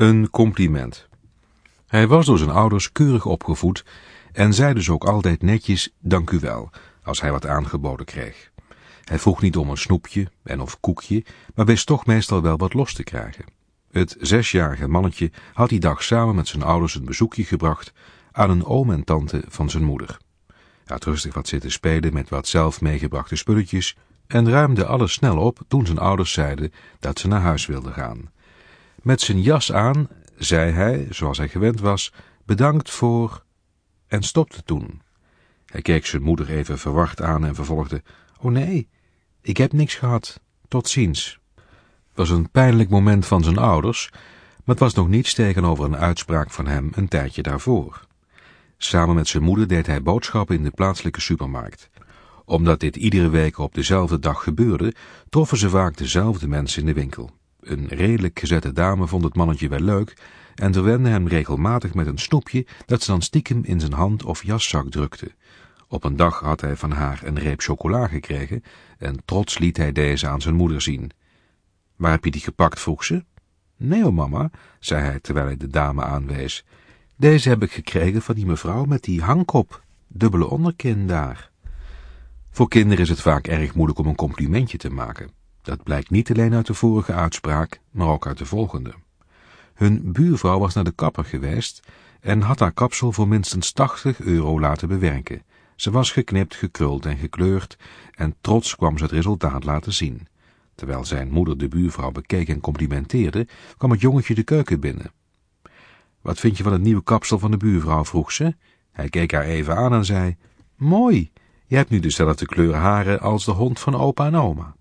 Een compliment. Hij was door zijn ouders keurig opgevoed en zei dus ook altijd netjes dank u wel als hij wat aangeboden kreeg. Hij vroeg niet om een snoepje en of koekje, maar wist toch meestal wel wat los te krijgen. Het zesjarige mannetje had die dag samen met zijn ouders een bezoekje gebracht aan een oom en tante van zijn moeder. Hij had rustig wat zitten spelen met wat zelf meegebrachte spulletjes en ruimde alles snel op toen zijn ouders zeiden dat ze naar huis wilden gaan. Met zijn jas aan zei hij, zoals hij gewend was, bedankt voor... en stopte toen. Hij keek zijn moeder even verward aan en vervolgde, oh nee, ik heb niks gehad, tot ziens. Het was een pijnlijk moment van zijn ouders, maar het was nog niets tegenover een uitspraak van hem een tijdje daarvoor. Samen met zijn moeder deed hij boodschappen in de plaatselijke supermarkt. Omdat dit iedere week op dezelfde dag gebeurde, troffen ze vaak dezelfde mensen in de winkel. Een redelijk gezette dame vond het mannetje wel leuk en verwende hem regelmatig met een snoepje dat ze dan stiekem in zijn hand of jaszak drukte. Op een dag had hij van haar een reep chocola gekregen en trots liet hij deze aan zijn moeder zien. Waar heb je die gepakt, vroeg ze. Nee, oh mama, zei hij terwijl hij de dame aanwees. Deze heb ik gekregen van die mevrouw met die hangkop, dubbele onderkin daar. Voor kinderen is het vaak erg moeilijk om een complimentje te maken. Dat blijkt niet alleen uit de vorige uitspraak, maar ook uit de volgende. Hun buurvrouw was naar de kapper geweest en had haar kapsel voor minstens 80 euro laten bewerken. Ze was geknipt, gekruld en gekleurd en trots kwam ze het resultaat laten zien. Terwijl zijn moeder de buurvrouw bekeek en complimenteerde, kwam het jongetje de keuken binnen. Wat vind je van het nieuwe kapsel van de buurvrouw, vroeg ze. Hij keek haar even aan en zei, mooi, je hebt nu dezelfde kleur haren als de hond van opa en oma.